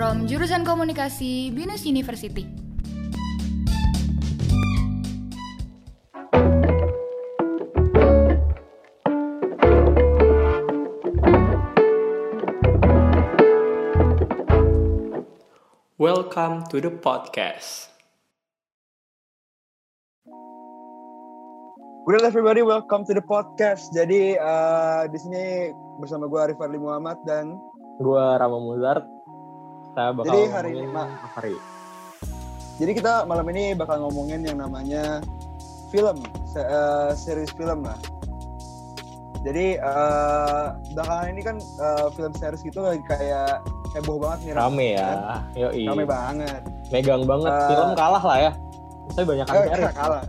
from jurusan komunikasi Binus University. Welcome to the podcast. Good everybody, welcome to the podcast. Jadi uh, di sini bersama gue Arif Arli Muhammad dan gue Rama Muzart. Kita bakal Jadi hari ini, Mak. hari. jadi kita malam ini bakal ngomongin yang namanya film, se- uh, series film lah. Jadi uh, belakangan ini kan uh, film series gitu lagi kayak heboh banget nih. Rame ya. Yoi. Rame banget. Megang banget. Eh, Film kalah lah ya. Tapi banyak kan series. kalah.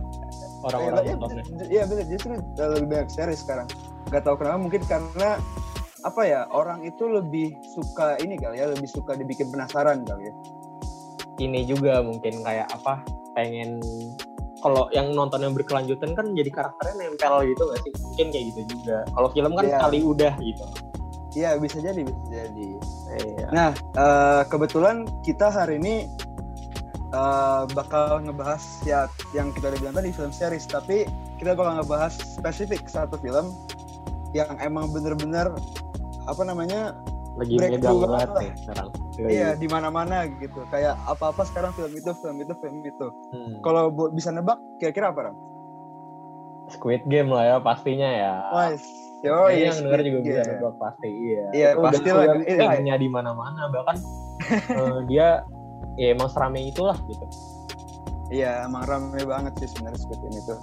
Orang-orang Iya, iya, Iya bener, justru uh, lebih banyak series sekarang. Gak tahu kenapa, mungkin karena apa ya orang itu lebih suka ini kali ya, lebih suka dibikin penasaran kali ya. Ini juga mungkin kayak apa pengen kalau yang nonton yang berkelanjutan kan jadi karakternya nempel gitu gak sih? Mungkin kayak gitu juga. Kalau film kan Iya. sekali udah gitu. Iya bisa jadi, bisa jadi. Iya. Nah, eh, kebetulan kita hari ini eh, bakal ngebahas ya yang kita udah bilang tadi film series, tapi kita bakal ngebahas spesifik satu film yang emang bener-bener apa namanya Lagi breakthrough megang banget banget lah. nih sekarang. Yoi. iya di mana-mana gitu kayak apa-apa sekarang film itu film itu film itu Hmm. kalau bisa nebak kira-kira apa Ram? Squid Game lah ya pastinya ya. Yo Kayaknya yang denger juga bisa Iya. nebak pasti iya. Iya, Itu pasti lah. Iya. filmnya di mana-mana bahkan eh, dia ya emang serame itulah gitu. Iya, emang rame banget sih sebenarnya Squid Game itu.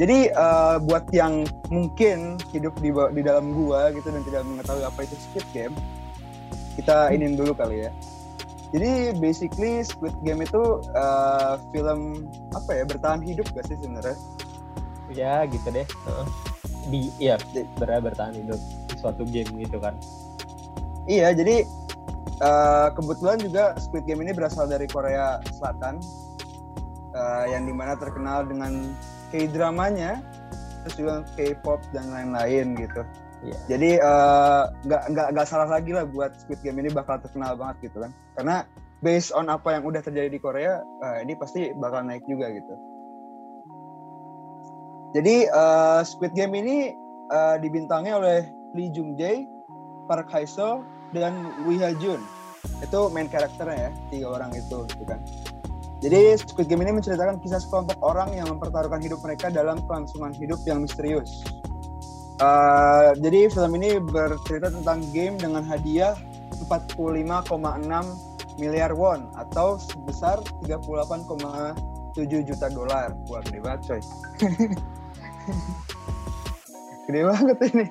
Jadi eh, buat yang mungkin hidup di di dalam gua gitu dan tidak mengetahui apa itu Squid Game, kita inin dulu kali ya. Jadi basically Squid Game itu eh, film apa ya bertahan hidup gak sih sebenarnya? Ya gitu deh. Di iya Di- ber- bertahan hidup di suatu game gitu kan. Iya, jadi eh, kebetulan juga Squid Game ini berasal dari Korea Selatan, eh, yang di mana terkenal dengan K-dramanya, terus juga K-pop dan lain-lain gitu. Iya. Jadi eh, nggak nggak nggak salah lagi lah buat Squid Game ini bakal terkenal banget gitu kan, karena based on apa yang udah terjadi di Korea, eh, ini pasti bakal naik juga gitu. Jadi eh, Squid Game ini eh, dibintangi oleh Lee Jung Jae, Park Hae Seo, dan Wi Ha Jun. Itu main karakternya ya, tiga orang itu gitu kan. Jadi Squid Game ini menceritakan kisah sekelompok orang yang mempertaruhkan hidup mereka dalam kelangsungan hidup yang misterius. Uh, jadi film ini bercerita tentang game dengan hadiah 45,6 miliar won atau sebesar 38,7 juta dolar. Wah gede banget coy. gede banget ini.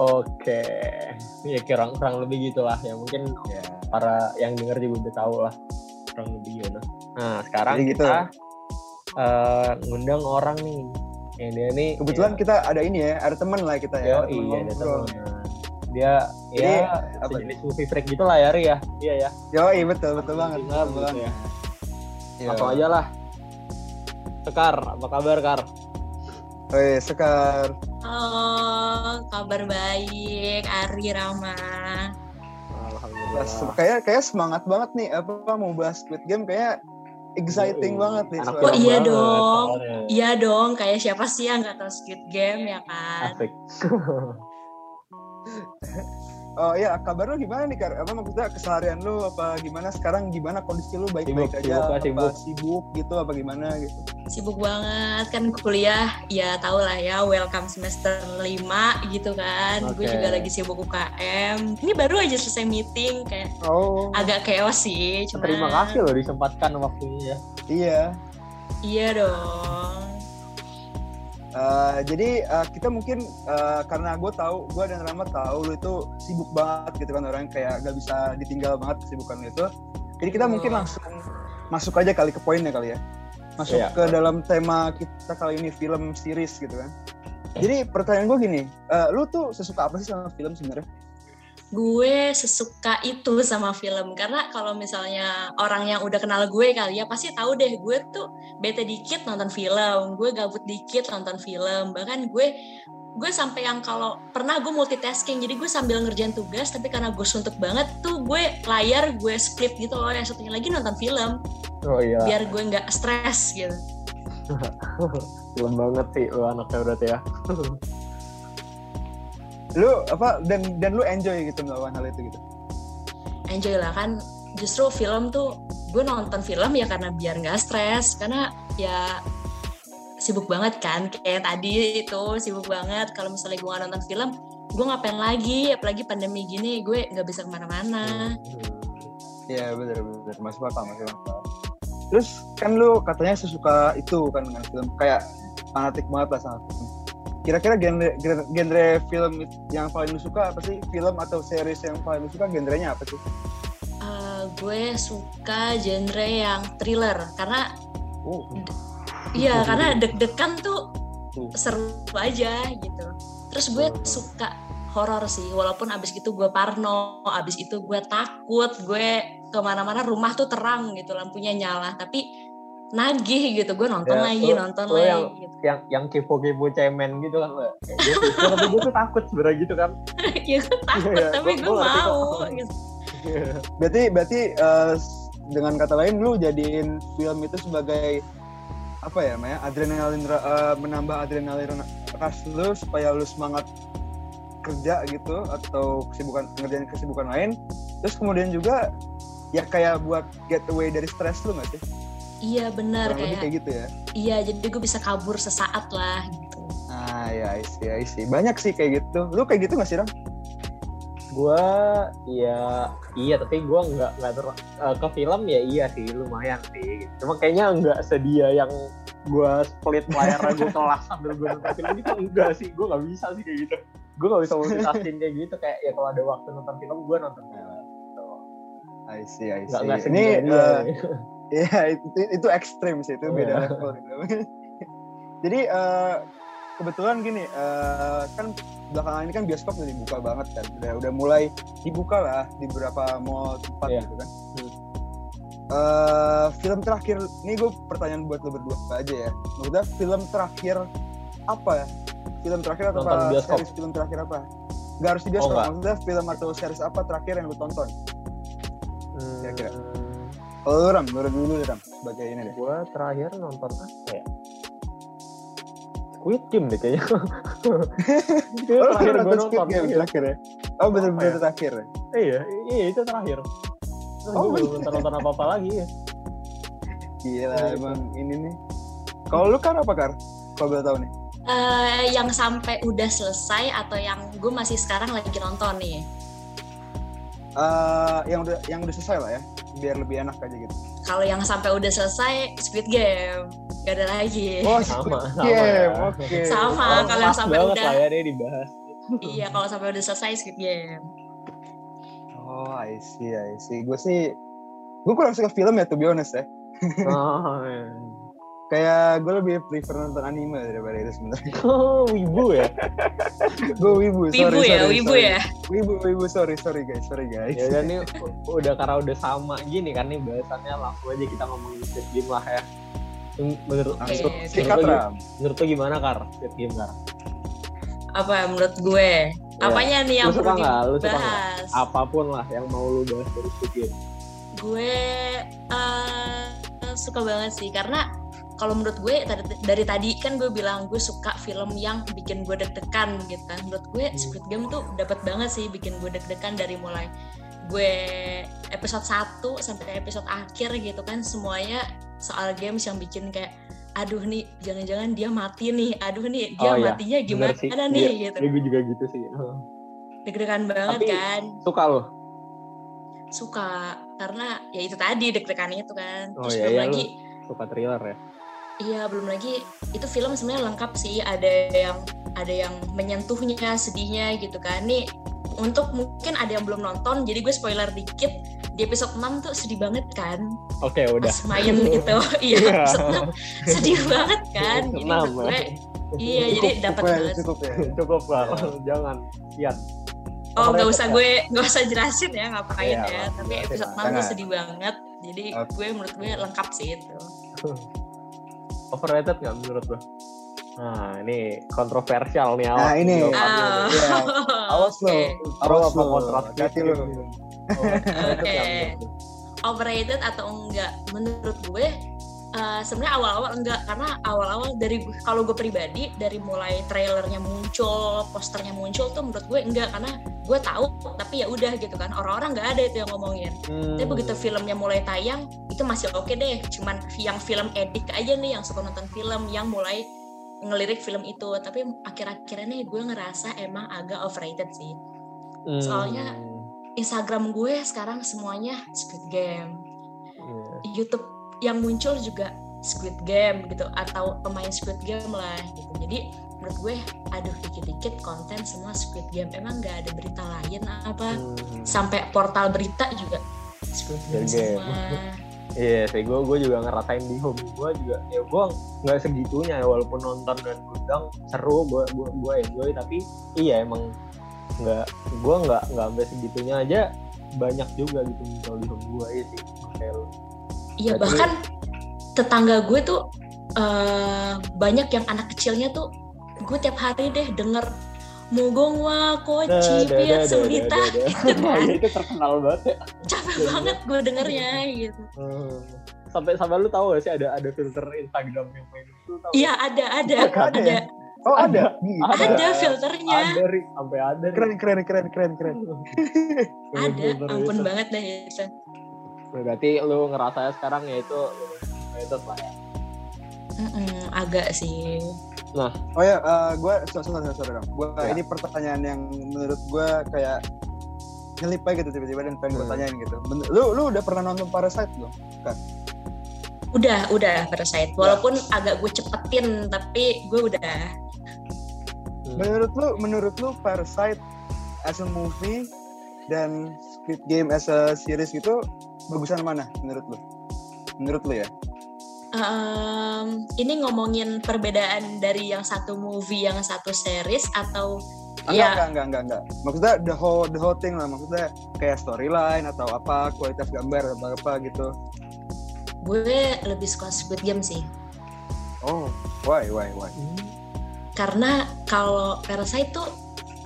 Oke. Ya kurang kurang lebih gitulah ya mungkin Ya. para yang denger juga udah tahu lah kurang lebih gimana. Nah sekarang Jadi gitu. kita eh, ngundang orang nih. Yang dia nih Kebetulan kita ada ini ya, ada teman lah kita ya, ya. ada teman iya ada temen. Dia Jadi, ya apa sejenis movie freak gitu lah ya Ri ya. Iya ya. Yoi, betul, betul banget. Tinggal Betul gitu banget. ya. Iya. Langsung aja lah. Sekar, apa kabar Kar? Woi, Sekar. Halo, kabar baik, Ari Rama. Alhamdulillah. Wah, Kayak kayak semangat banget nih apa mau bahas Squid Game kayak exciting Yoi. banget nih. Oh, iya banget dong. soalnya. Iya dong, kayak siapa sih yang nggak tahu Squid Game ya kan? Asik. Oh iya, kabar lu gimana nih Kar? Apa maksudnya keseharian lu apa gimana sekarang gimana kondisi lu baik-baik Sibuk, aja sibuk apa sibuk. sibuk gitu apa gimana gitu. Sibuk banget kan kuliah, ya tau lah ya, welcome semester 5 gitu kan. Gue Oke. juga lagi sibuk UKM. Ini baru aja selesai meeting, kayak Oh. agak chaos sih. Cuma Terima kasih loh disempatkan waktunya ya. Iya. Iya dong. Eh, jadi eh, kita mungkin eh, karena gue tahu, gue dan Rama tahu lu itu sibuk banget gitu kan orang kayak gak bisa ditinggal banget kesibukan lu itu. Jadi kita mungkin langsung masuk aja kali ke poinnya kali ya. Masuk Iya. ke dalam tema kita kali ini film series gitu kan. Jadi pertanyaan gue gini, eh, lu tuh sesuka apa sih sama film sebenarnya? Gue sesuka itu sama film. Karena kalau misalnya orang yang udah kenal gue kali ya pasti tahu deh gue tuh bete dikit nonton film. Gue gabut dikit nonton film. Bahkan gue gue sampai yang kalau pernah gue multitasking. Jadi gue sambil ngerjain tugas tapi karena gue suntuk banget tuh gue layar gue split gitu loh. Yang satunya lagi nonton film. Oh iya. biar gue nggak stres gitu. Film banget sih lu anaknya berarti ya. Lu apa dan dan lu enjoy gitu melakukan hal itu gitu. enjoy lah kan justru film tuh gue nonton film ya karena biar nggak stres karena ya sibuk banget kan kayak tadi itu sibuk banget kalau misalnya gue nggak nonton film gue ngapain lagi apalagi pandemi gini gue nggak bisa ke mana-mana Iya bener bener masuk akal masuk akal. Terus kan lu katanya sesuka itu kan dengan film kayak fanatik banget lah sama film. Kira-kira genre, genre film yang paling lu suka apa sih? Film atau series yang paling lu suka genrenya apa sih? Eh, gue suka genre yang thriller karena Oh, iya karena deg-degan tuh Tuh. seru aja gitu terus gue suka horor sih walaupun abis itu gue parno abis itu gue takut gue ke mana-mana rumah tuh terang gitu lampunya nyala tapi nagih gitu gue nonton Ya, lagi lo- nonton lo lagi yang- gitu. yang yang kepo-kepo cemen gitu kan. Kayak gitu. tapi gue tuh takut sebenarnya gitu kan ya gue takut Iya, tapi gua- gue mau gitu. berarti berarti eh, dengan kata lain lu jadiin film itu sebagai apa ya namanya adrenalin eh, menambah adrenalin rush lu supaya lu semangat kerja gitu atau kesibukan ngerjain kesibukan lain terus kemudian juga ya kayak buat get away dari stres lu nggak sih iya benar kayak kayak gitu ya? iya jadi gue bisa kabur sesaat lah gitu. Ah ya I see, I see. banyak sih kayak gitu. Lu kayak gitu nggak sih Ram? gue ya iya tapi gue nggak nggak ter eh, ke film ya iya sih lumayan sih. Cuma kayaknya nggak sedia yang gue split layar gue kelas sambil gue nonton film. Gitu enggak sih? Gue nggak bisa sih kayak gitu. Gue nggak bisa multitasking kayak gitu. Kayak ya kalau ada waktu nonton film gue nonton film gitu. I see, I see. nggak nggak ini sedia ya itu, itu ekstrim sih itu beda Iya. level gitu. jadi eh, kebetulan gini eh, kan belakangan ini kan bioskop udah dibuka banget kan udah udah mulai dibuka lah di beberapa mall tempat Iya. gitu kan Eh, film terakhir ini gue pertanyaan buat lo berdua aja ya maksudnya film terakhir apa ya film terakhir atau apa series film terakhir apa Gak harus di bioskop, nggak. maksudnya film atau series apa terakhir yang lo tonton? Hmm, Kira-kira. Kalau lu Ram, menurut dulu Ram, sebagai ini deh. gue terakhir nonton apa ya Squid Game deh kayaknya itu Oh, terakhir gue nonton Squid nonton Game iya. terakhir ya? Oh bener-bener ya? terakhir ya? iya iya itu terakhir Terus Oh, gue belum nonton nonton apa apa lagi ya Gila Oh, emang ini nih. Kalau lu kan apa Kar? Kalau boleh tahu nih. Eh, yang sampai udah selesai atau yang gue masih sekarang lagi nonton nih Eh, yang udah yang udah selesai lah ya, biar lebih enak aja gitu. kalau yang sampai udah selesai Squid Game gak ada lagi Oh, sama Squid sama Game, ya. oke. Sama, Oh, kalau yang sampai udah- lah ya deh dibahas iya kalau sampai udah selesai Squid Game Oh, I see, I see. Gue sih, gue kurang suka film ya, to be honest ya. oh, iya. Kayak gue lebih prefer nonton anime daripada itu sebenarnya. oh wibu ya gue wibu, sorry, wibu ya sorry, wibu sorry. ya? Wibu, wibu, sorry, sorry guys, sorry guys. ya nih u- udah karena udah sama gini kan nih bahasannya langsung aja kita ngomongin Squid Game lah ya. Menurut sikat Menurut menurut lu gimana kar? Squid Game kar? Apa menurut gue? Apanya nih yang perlu dibahas? Apa pun lah yang mau lu bahas dari Squid Game. Gue eh, suka banget sih karena kalau menurut gue dari, dari tadi kan gue bilang gue suka film yang bikin gue deg-degan gitu kan. Menurut gue Hmm. Squid Game tuh dapat banget sih bikin gue deg-degan dari mulai gue episode 1 sampai episode akhir gitu kan. Semuanya soal games yang bikin kayak aduh nih jangan-jangan dia mati nih. Aduh nih dia Oh, iya. matinya gimana Bener sih. nih? Iya, gitu. Iya, gue juga gitu sih. Deg-degan banget Tapi- kan. suka lo? Suka karena ya itu tadi deg-degan itu kan. Oh, terus iya, belum iya, lagi suka thriller ya iya belum lagi itu film sebenarnya lengkap sih. Ada yang ada yang menyentuhnya sedihnya gitu kan. Nih untuk mungkin ada yang belum nonton jadi gue spoiler dikit. Di episode 6 tuh sedih banget kan? Oke udah. Pas main itu iya Iya. episode 6 sedih banget kan? Jadi Enam, menurut gue ya. iya jadi Cukup, dapat cukup ya, banget. cukup ya. cukup lah jangan. Lihat. Oh nggak usah ya? gue nggak usah jelasin ya ngapain Iya, ya. tapi episode lah. 6 tuh sedih banget. Jadi Oke. gue menurut gue lengkap sih itu overrated nggak menurut lo Nah, ini kontroversial nih Nah, ini. Ah. Iya. Awas lo, awas apa lo. kontra Hati lo. Oke. Overrated atau enggak? Menurut gue eh, sebenarnya awal-awal enggak karena awal-awal dari kalau gue pribadi dari mulai trailernya muncul, posternya muncul tuh menurut gue enggak karena gue tahu tapi ya udah gitu kan orang-orang nggak ada itu yang ngomongin. Hmm. Tapi begitu filmnya mulai tayang itu masih oke deh. Cuman yang film edik aja nih yang suka nonton film yang mulai ngelirik film itu. Tapi akhir-akhir ini gue ngerasa emang agak overrated sih. Hmm. soalnya- Instagram gue sekarang semuanya Squid Game. Iya. YouTube yang muncul juga Squid Game gitu atau pemain Squid Game lah gitu. Jadi menurut gue aduh dikit-dikit konten semua Squid Game. Emang nggak ada berita lain apa? Hmm. Sampai portal berita juga Squid Game Squid Game. semua. Iya sih, gue gue juga ngerasain di home gue juga. Ya gue nggak segitunya ya, walaupun nonton dan undang seru, gue gue gue enjoy. Tapi iya emang nggak, gue nggak nggak sampai segitunya aja banyak juga gitu di home gue ya sih. Kayak. Iya bahkan tetangga gue tuh eh, banyak yang anak kecilnya tuh gue tiap hari deh denger Mugong wa koci piat dah. gitu kan. itu terkenal banget ya. Capek banget gue dengernya gitu. Hmm. Sampai sampai lu tahu gak sih ada ada filter Instagram yang main itu tahu? Iya ada ada ada ada ya? Oh ada? Ada. ada filternya. Ada sampai ada. Keren, keren, keren, keren, keren. Ada, ampun banget deh itu. Berarti lu ngerasa sekarang ya itu itu lah ya. Mm-mm, agak sih. Oh ya, gue sorry, sorry, sorry, dong. Gua, Ya. Ini pertanyaan yang menurut gue kayak ngelip aja gitu tiba-tiba dan pengen gue Hmm. tanyain gitu. Lu lu udah pernah nonton Parasite belum? Udah, udah Parasite. Walaupun agak gue cepetin, tapi gue udah. Menurut lu, menurut lu Parasite as a movie dan Squid Game as a series gitu bagusan mana menurut lu? Menurut lu ya? Em, ini ngomongin perbedaan dari yang satu movie, yang satu series atau Enggak, ya enggak, enggak, enggak, enggak. Maksudnya the whole the whole thing lah, maksudnya kayak storyline atau apa, kualitas gambar atau apa gitu. gue lebih suka Squid Game sih. Oh, why, why, why? Karena kalau Parasite tuh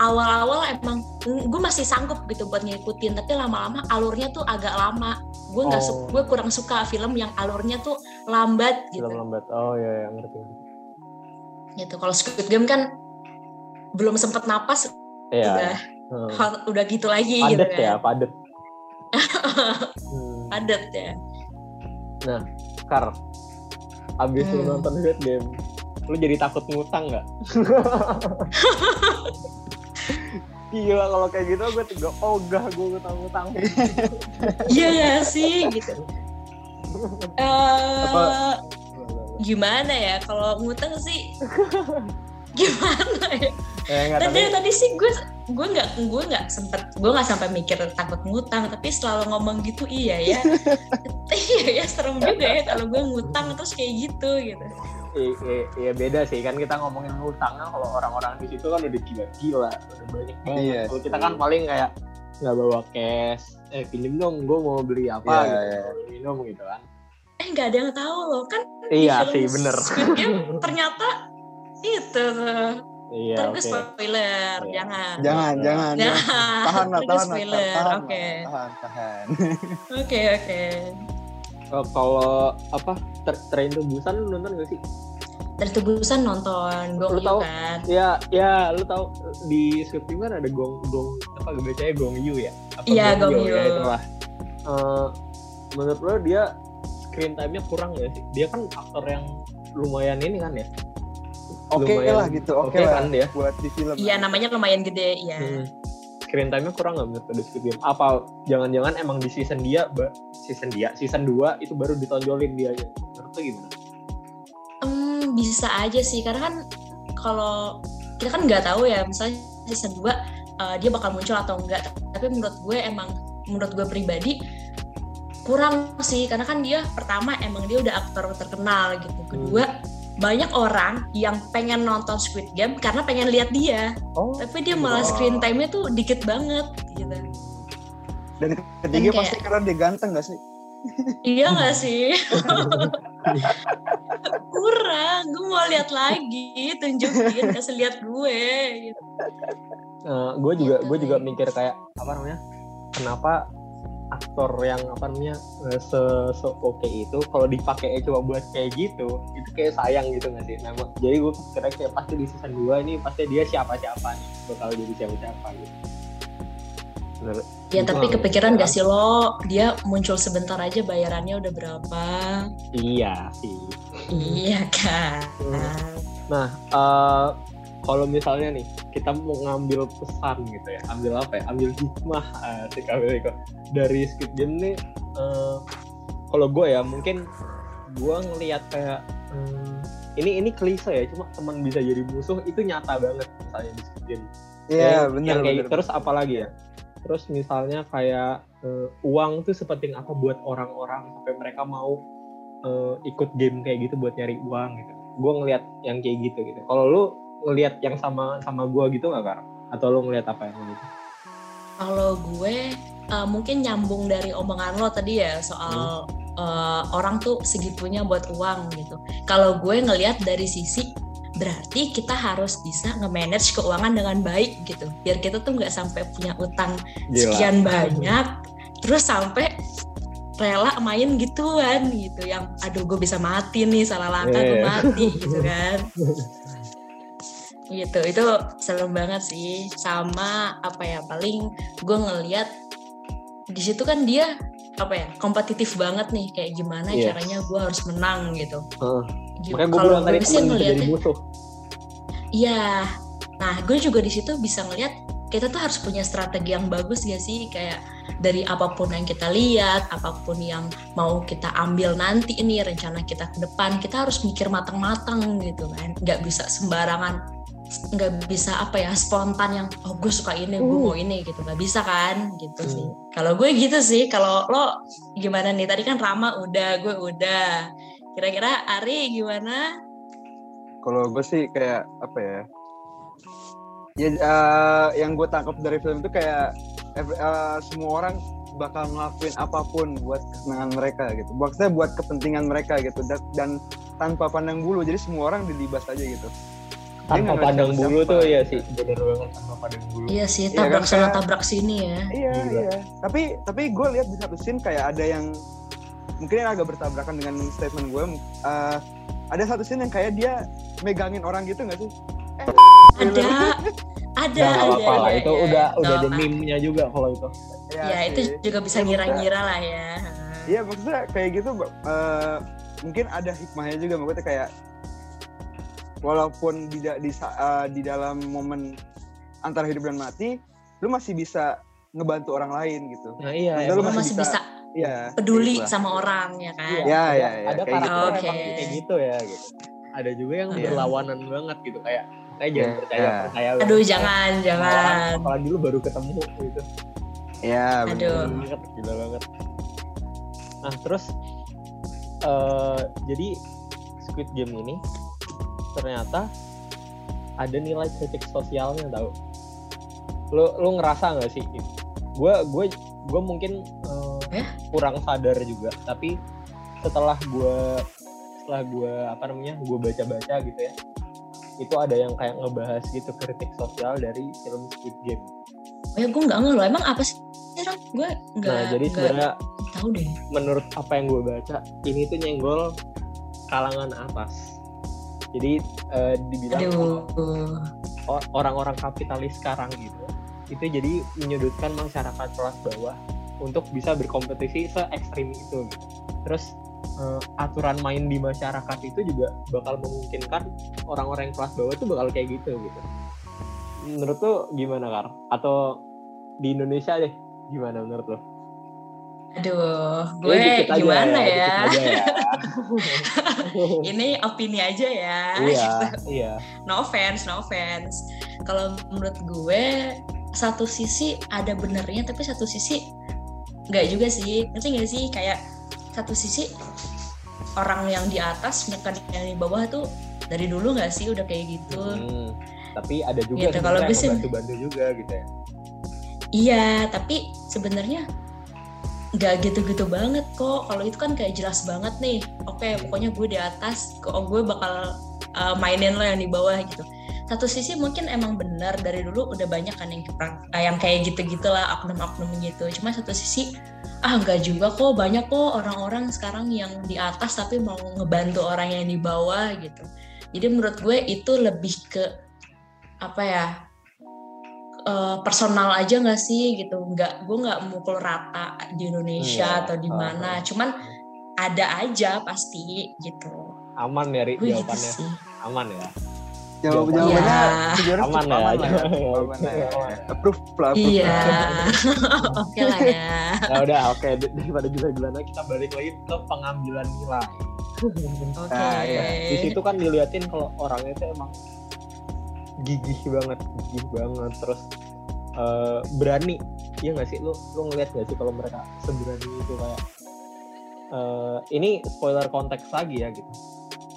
awal-awal emang gue masih sanggup gitu buat ngikutin, tapi lama-lama alurnya tuh agak lama. Gue nggak su- Oh. gue kurang suka film yang alurnya tuh lambat gitu. Film lambat. Oh ya, ngerti. Gitu. Kalau Squid Game kan belum sempet napas Iya. udah Hmm. udah gitu lagi gitu Padet kan. ya, padet. Hmm. Padet ya. Kar, abis lu Hmm. nonton Squid Game, lu jadi takut ngutang nggak? Gila kalau kayak gitu gue juga ogah gue ngutang-ngutang. Iya gak sih gitu. Eh Apa? gimana ya kalau ngutang sih gimana ya? Eh, Tadi tapi tadi sih gue gue nggak gue nggak sempet gue nggak sampai mikir takut ngutang tapi selalu ngomong gitu iya ya iya ya serem juga ya kalau gue ngutang terus kayak gitu gitu iya beda sih kan kita ngomongin ngutang kan kalau orang-orang di situ kan udah gila-gila, udah banyak banget. Iya. Kalau kita kan paling kayak nggak bawa cash, eh pinjem dong, gue mau beli apa Iya, gitu, iya. mau beli minum gitu kan. eh nggak ada yang tahu loh kan di Iya film sih bener. Squid Game ternyata itu tuh Iya Ntar oke. gue spoiler Iya. jangan Jangan, jangan, jangan. Jangan. Tahan lah, tahan lah, spoiler tahan Tahan, tahan. oke oke Eh, kalau apa Tra- Train to Busan lu nonton gak sih? tubusan nonton Lu Gong Yu tahu? kan Ya, ya lu tahu di script kan ada Gong Gong apa bacanya Gong Yu ya? Apa Iya, Gong Yu. Ya itulah. Eh, menurut lo dia screen time-nya kurang gak sih? Dia kan aktor yang lumayan ini kan ya? Oke Lumayan lah gitu, oke oke lah kan dia? buat di film. iya namanya lumayan gede ya Hmm. Screen time-nya kurang gak menurut di Squid Game? Apa jangan-jangan emang di season dia, season dia, season 2 itu baru ditonjolin dia aja? Menurut lo gimana? Hmm, bisa aja sih karena kan kalau kita kan nggak tahu ya misalnya season 2 uh, dia bakal muncul atau enggak tapi menurut gue emang menurut gue pribadi kurang sih karena kan dia pertama emang dia udah aktor terkenal gitu kedua banyak orang yang pengen nonton Squid Game karena pengen lihat dia Oh, tapi dia malah Wah. screen time-nya tuh dikit banget gitu Dan ketiga pasti karena dia ganteng gak sih? iya nggak sih kurang gue mau lihat lagi tunjukin kasih lihat gue gitu. Uh, gue juga Gitu. gue juga mikir kayak apa namanya kenapa aktor yang apa namanya eh, se, se oke itu kalau dipakai cuma buat kayak gitu itu kayak sayang gitu nggak sih? Nah, jadi gue kira kayak pasti di season 2 ini pasti dia siapa siapa nih bakal jadi siapa siapa gitu ya Itu tapi kepikiran gak sih lo? Dia muncul sebentar aja bayarannya udah berapa? Iya sih. Iya kan? Nah, eh, kalau misalnya nih kita mau ngambil pesan gitu ya, ambil apa ya? Ambil hikmah asik ambil hikmah. dari Squid Game nih. eh, kalau gue ya mungkin gue ngelihat kayak hmm, ini ini klise ya, cuma teman bisa jadi musuh itu nyata banget misalnya di Squid Game. Iya, Yang- benar kayak benar. terus apa lagi ya? Terus misalnya kayak eh, uang tuh sepenting apa buat orang-orang sampai mereka mau eh, ikut game kayak gitu buat nyari uang gitu. Gue ngelihat yang kayak gitu gitu. Kalau lu ngelihat yang sama sama gue gitu nggak kar? Atau lu ngelihat apa yang gitu? kalau gue uh, mungkin nyambung dari omongan lo tadi ya soal uh, orang tuh segitunya buat uang gitu kalau gue ngelihat dari sisi berarti kita harus bisa nge-manage keuangan dengan baik gitu biar kita tuh nggak sampai punya utang sekian banyak terus sampai rela main gituan gitu yang aduh gue bisa mati nih salah langkah gue Iya. mati gitu kan gitu itu serem banget sih sama apa ya paling gue ngeliat di situ kan dia apa ya kompetitif banget nih kayak gimana Yes. caranya gue harus menang gitu Heeh. Gi- Makanya gue bilang tadi teman bisa jadi musuh. Iya. Nah, gue juga di situ bisa ngeliat kita tuh harus punya strategi yang bagus gak sih? Kayak dari apa pun yang kita lihat, apa pun yang mau kita ambil nanti ini rencana kita ke depan, kita harus mikir matang-matang gitu kan. Nggak bisa sembarangan, nggak bisa apa ya spontan yang oh gue suka ini, gue mau ini gitu. Nggak bisa kan? Gitu sih. Kalau gue gitu sih. Kalau lo gimana nih? Tadi kan Rama udah, gue udah. Kira-kira Ari gimana? Kalau gue sih kayak apa ya? Ya eh, yang gue tangkap dari film itu kayak eh, semua orang bakal ngelakuin apa pun buat kesenangan mereka gitu. Maksudnya buat kepentingan mereka gitu dan, dan tanpa pandang bulu. Jadi semua orang dilibas aja gitu. Tanpa pandang bulu siapa-siapa. tuh ya sih, bener banget tanpa pandang bulu. Iya sih, Iya tabrak kan, sana kayak- tabrak sini ya. Iya Gila. iya. Tapi tapi gue lihat di satu scene kayak ada yang mungkin yang agak bertabrakan dengan statement gue. eh, ada satu scene yang kayak dia megangin orang gitu nggak sih? Eh, Ada, ada, Nah, ada. apa ada, itu ya. udah udah Nggak ada meme-nya juga kalau itu. Ya itu sih. juga bisa Ya, maksudnya- ngira-ngira lah ya. Iya maksudnya kayak gitu eh, mungkin ada hikmahnya juga maksudnya kayak walaupun di di, eh, di dalam momen antara hidup dan mati lu masih bisa ngebantu orang lain gitu. Nah iya, Lu Lo emang masih bisa Iya. peduli kayak gitu sama orang ya kan. Iya, Ya, ada, ya, ya, ada kayak karakter gitu. Oke. kayak gitu ya gitu. Ada juga yang Iya. berlawanan banget gitu kayak kayak jangan Iya, percaya iya. percaya. Aduh jangan, jangan. Apalagi dulu baru ketemu gitu. Iya. Aduh. Gila banget, gila banget. Nah terus eh jadi Squid Game ini ternyata ada nilai kritik sosialnya tau. Lu lu ngerasa nggak sih? Gue gue gue mungkin eh, Eh? kurang sadar juga. Tapi setelah gue setelah gue apa namanya gue baca-baca gitu ya, itu ada yang kayak ngebahas gitu kritik sosial dari film Squid Game. Oh ya gue nggak ngeluh. Emang apa sih? Gue nggak Nah jadi sebenarnya tahu deh. menurut apa yang gue baca ini tuh nyenggol kalangan atas jadi eh, dibilang Aduh. orang-orang kapitalis sekarang gitu itu jadi menyudutkan masyarakat kelas bawah untuk bisa berkompetisi se ekstrim itu gitu. terus eh, aturan main di masyarakat itu juga bakal memungkinkan orang-orang yang kelas bawah tuh bakal kayak gitu gitu menurut tuh gimana kar atau di Indonesia deh gimana menurut lo? Aduh, Ya, gue aja gimana ya? aja ya. Ini opini aja ya. iya, iya. no offense, no offense. Kalau menurut gue satu sisi ada benernya tapi satu sisi nggak juga sih. Ngerti nggak sih? Kayak satu sisi orang yang di atas menekan yang di bawah tuh dari dulu nggak sih udah kayak gitu. Hmm, tapi ada juga Gitu, kalau yang membantu-bantu juga gitu ya. Iya, tapi sebenarnya nggak gitu-gitu banget kok. Kalau itu kan kayak jelas banget nih. Oke pokoknya gue di atas kok gue bakal uh, mainin lo yang di bawah gitu. Satu sisi mungkin emang benar dari dulu udah banyak kan yang yang kayak gitu gitulah oknum-oknum gitu. Cuma satu sisi ah nggak juga kok. Banyak kok orang-orang sekarang yang di atas tapi mau ngebantu orang yang di bawah gitu. Jadi menurut gue itu lebih ke apa ya uh, personal aja nggak sih gitu nggak gue nggak mukul rata di Indonesia iya. atau di mana uh, cuman ada aja pasti gitu aman ya Ri, gitu jawabannya gitu aman ya Jawab jawabannya ya. aman, ya, aman, ya. aman ya. Approve lah. Iya. oke lah ya. Nah udah oke okay. daripada gila-gilanya kita balik lagi ke pengambilan nilai. Oke. Okay. Nah, ya. Di situ kan diliatin kalau orangnya itu emang gigih banget gigih banget. Terus uh, berani. Iya nggak sih? Lu lu ngeliat nggak sih kalau mereka seberani itu kayak uh, ini spoiler konteks lagi ya gitu.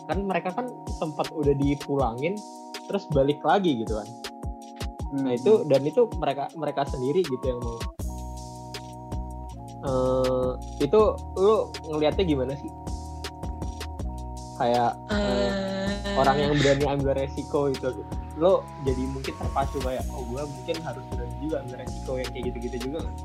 Kan mereka kan sempat udah dipulangin terus balik lagi gitu kan. Hmm. nah itu dan itu mereka mereka sendiri gitu yang mau. Uh, itu lu ngelihatnya gimana sih? Kayak uh, orang yang berani ambil resiko itu gitu lo jadi mungkin terpacu kayak oh gue mungkin harus berani juga ambil resiko yang kayak gitu-gitu juga kan?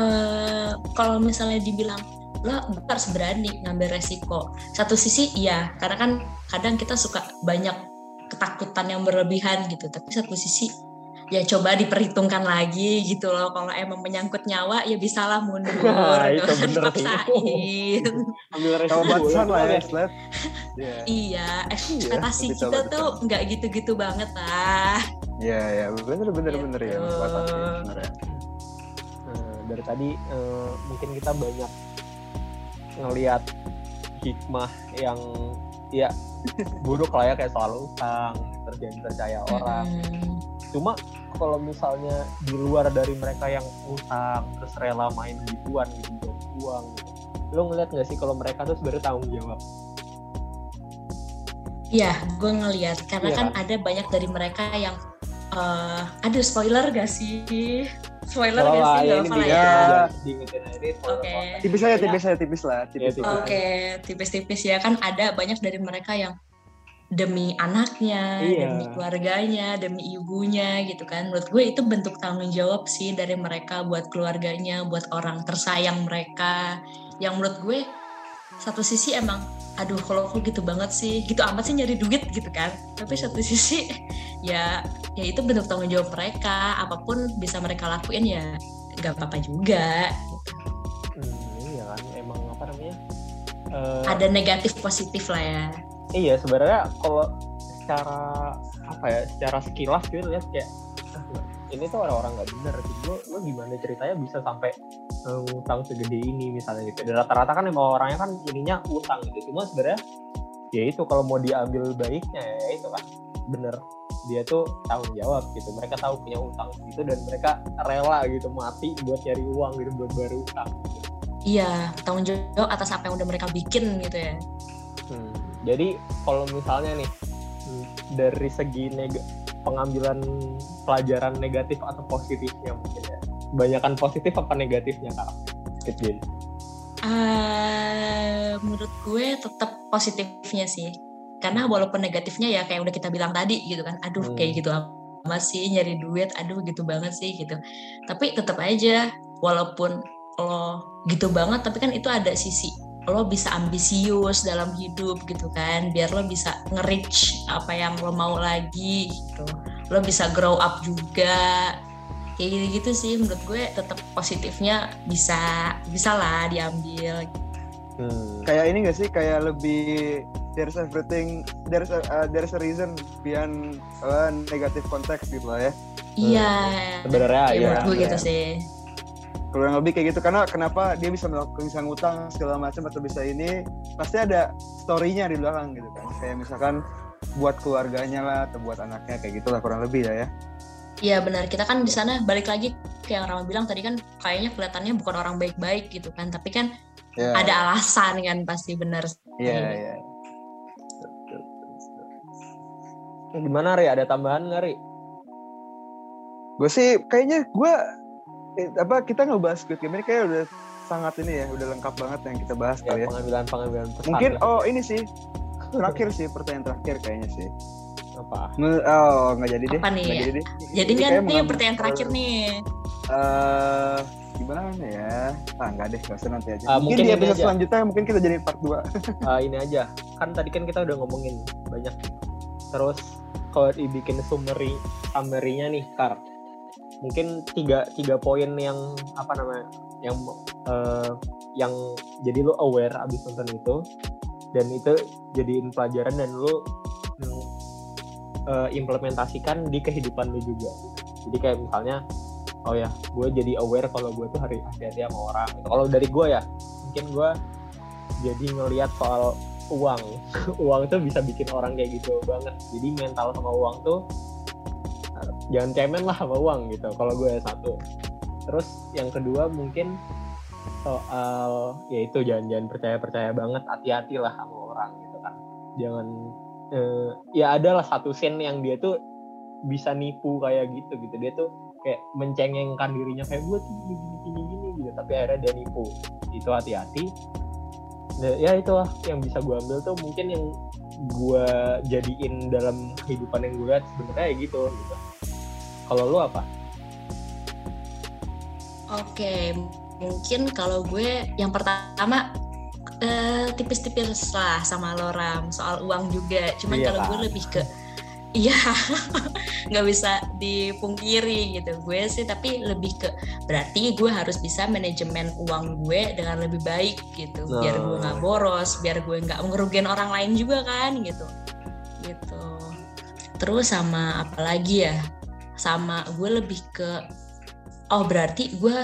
Uh, kalau misalnya dibilang lo harus berani ngambil resiko satu sisi iya karena kan kadang kita suka banyak ketakutan yang berlebihan gitu tapi satu sisi ya coba diperhitungkan lagi gitu loh. Kalau emang menyangkut nyawa ya bisalah mundur. Nah, itu bener paksain ambil lah ya sled. Yeah. iya ekspektasi iya, kita betul, tuh nggak gitu-gitu banget lah. Iya ya bener bener gitu. bener ya bener ya uh, dari tadi uh, mungkin kita banyak ngelihat hikmah yang ya buruk lah ya kayak soal utang jangan percaya orang. Hmm. cuma kalau misalnya di luar dari mereka yang utang terus rela main gituan gitu buat uang gitu lo ngeliat gak sih kalau mereka tuh sebenarnya tanggung jawab Iya, gue ngeliat karena iya, kan, ada banyak dari mereka yang uh, ada spoiler gak sih? Spoiler oh, gak sih? Ya, ini ya. Oke. Tipis aja, tipis aja, tipis lah. Tipis, tipis. Oke, okay, tipis-tipis ya kan ada banyak dari mereka yang demi anaknya, iya. demi keluarganya, demi ibunya gitu kan. Menurut gue itu bentuk tanggung jawab sih dari mereka buat keluarganya, buat orang tersayang mereka. Yang menurut gue satu sisi emang aduh kalau kok gitu banget sih, gitu amat sih nyari duit gitu kan. Tapi satu sisi ya ya itu bentuk tanggung jawab mereka, apa pun bisa mereka lakuin ya nggak apa-apa juga. Hmm, iya kan, emang apa namanya? Uh, Ada negatif positif lah ya iya sebenarnya kalau secara apa ya secara sekilas gitu lihat kayak ah, ini tuh orang-orang nggak bener gitu lo, lo gimana ceritanya bisa sampai uh, ngutang segede ini? Misalnya gitu. Dan rata-rata kan emang orangnya kan ininya utang gitu. Cuma sebenarnya ya itu kalau mau diambil baiknya ya itu kan bener. Dia tuh tanggung jawab gitu. Mereka tahu punya utang gitu dan mereka rela gitu mati buat cari uang gitu buat baru utang gitu. iya tanggung jawab atas apa yang udah mereka bikin gitu ya jadi kalau misalnya nih dari segi neg pengambilan pelajaran negatif atau positifnya mungkin ya. Kebanyakan positif apa negatifnya kak? Squid Uh, menurut gue tetap positifnya sih. Karena walaupun negatifnya ya kayak udah kita bilang tadi gitu kan aduh hmm. kayak gitu masih nyari duit aduh gitu banget sih gitu. Tapi tetap aja walaupun lo gitu banget tapi kan itu ada sisi lo bisa ambisius dalam hidup gitu kan biar lo bisa nge-reach apa yang lo mau lagi gitu lo bisa grow up juga kayak gitu gitu sih menurut gue tetap positifnya bisa bisa lah diambil hmm. kayak ini gak sih kayak lebih there's everything there's a, uh, there's a reason behind uh, negative context gitu lah ya iya hmm. sebenarnya ya, menurut gue ya. gitu sih kurang lebih kayak gitu karena kenapa dia bisa melakukan misalnya ngutang segala macam atau bisa ini pasti ada storynya di belakang gitu kan. Kayak misalkan buat keluarganya lah atau buat anaknya kayak gitulah kurang lebih ya ya. Iya benar. Kita kan di sana balik lagi kayak yang Rama bilang tadi kan kayaknya kelihatannya bukan orang baik-baik gitu kan. Tapi kan yeah. ada alasan kan pasti benar. Iya yeah, iya. Yeah. gimana Ri? Ada tambahan nggak Ri? Gue sih kayaknya gue eh, apa kita ngebahas Squid Game ini kayak udah sangat ini ya, udah lengkap banget yang kita bahas Ya, kali ya. pengambilan pengambilan pesan. Mungkin ya. oh ini sih terakhir sih pertanyaan terakhir kayaknya sih. apa? Oh nggak jadi deh. Apa nih? Nggak jadi deh. Jadi kan nih mengambil- pertanyaan terakhir nih. eh gimana ya? Ah enggak deh, nggak usah nanti aja. Ah, mungkin, mungkin di episode aja. selanjutnya mungkin kita jadi part 2. Eh, ini aja kan tadi kan kita udah ngomongin banyak terus kalau dibikin summary summary-nya nih kar mungkin tiga tiga poin yang apa namanya yang eh, yang jadi lu aware abis nonton itu. Dan itu jadiin pelajaran dan lu eh, implementasikan di kehidupan lu juga. Jadi kayak misalnya oh ya gue jadi aware kalau gue tuh hari hati-hati sama orang. Kalau dari gue ya mungkin gue jadi ngelihat soal uang. Uang tuh bisa bikin orang kayak gitu banget. Jadi mental sama uang tuh jangan cemen lah sama uang gitu kalau gue satu. Terus yang kedua mungkin soal ya itu jangan jangan percaya percaya banget hati-hati lah sama orang gitu kan. Jangan eh, ya adalah satu scene yang dia tuh bisa nipu kayak gitu gitu. Dia tuh kayak mencengengkan dirinya kayak gue tuh gini gini gini gini gitu. Tapi akhirnya dia nipu. Itu hati-hati. Nah, ya itulah yang bisa gue ambil tuh. Mungkin yang gue jadiin dalam kehidupan yang gue lihat sebenarnya gitu gitu kalau lu apa? Oke, mungkin kalau gue yang pertama eh, tipis-tipis lah sama Loram soal uang juga. Cuman Iya kalau gue lebih ke iya nggak bisa dipungkiri gitu. Gue sih tapi lebih ke berarti gue harus bisa manajemen uang gue dengan lebih baik gitu. Biar gue nggak Nah. boros biar gue nggak ngerugiin orang lain juga kan gitu. Gitu. Terus sama apa lagi ya sama gue lebih ke oh berarti gue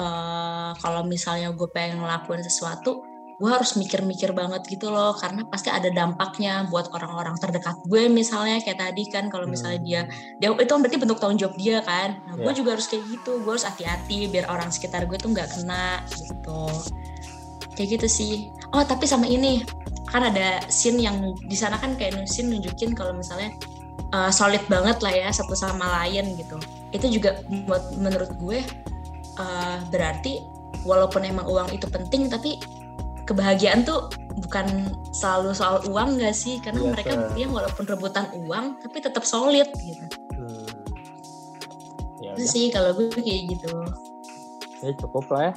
eh, kalau misalnya gue pengen ngelakuin sesuatu gue harus mikir-mikir banget gitu loh. Karena pasti ada dampaknya buat orang-orang terdekat gue misalnya kayak tadi kan kalau misalnya dia dia itu kan berarti bentuk tanggung jawab dia kan. Nah gue Iya. juga harus kayak gitu. Gue harus hati-hati biar orang sekitar gue tuh nggak kena gitu. Kayak gitu sih. Oh tapi sama ini. Kan ada scene yang di sana kan kayak scene nunjukin kalau misalnya uh, solid banget lah ya satu sama lain gitu. Itu juga buat menurut gue uh, berarti walaupun emang uang itu penting tapi kebahagiaan tuh bukan selalu soal uang gak sih? Karena Iya, mereka Sir. buktinya walaupun rebutan uang tapi tetap solid gitu. Hmm. ya itu sih kalau gue kayak gitu. Ya cukup lah ya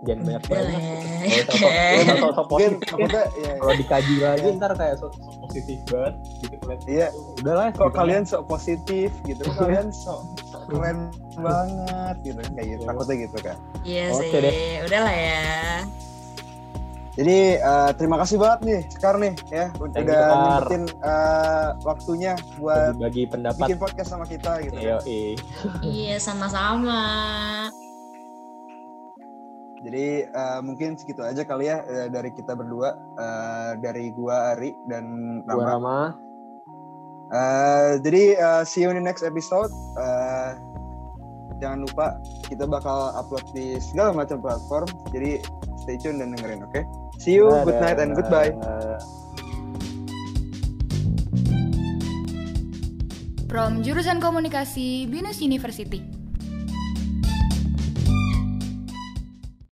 jangan banyak Udah banyak gitu. ya. Ya. maksudnya ya, kalau dikaji lagi ntar kayak sok sok positif banget gitu ngeliat. Iya. udah lah kok kalian sok positif gitu, kalian sok keren banget gitu kayak gitu. Takutnya gitu kan. iya Oke sih deh. udah lah ya Jadi eh, terima kasih banget nih Sekar nih ya udah Thank Sekar. nyempetin eh, waktunya buat bagi pendapat bikin podcast sama kita gitu. Yo, kan. iya sama-sama Jadi eh, mungkin segitu aja kali ya eh, dari kita berdua eh, dari gua Ari dan gua Rama. Rama Eh, jadi eh, see you in the next episode. Eh, jangan lupa kita bakal upload di segala macam platform. Jadi stay tune dan dengerin, oke? See you, good night and goodbye. From jurusan komunikasi Binus University.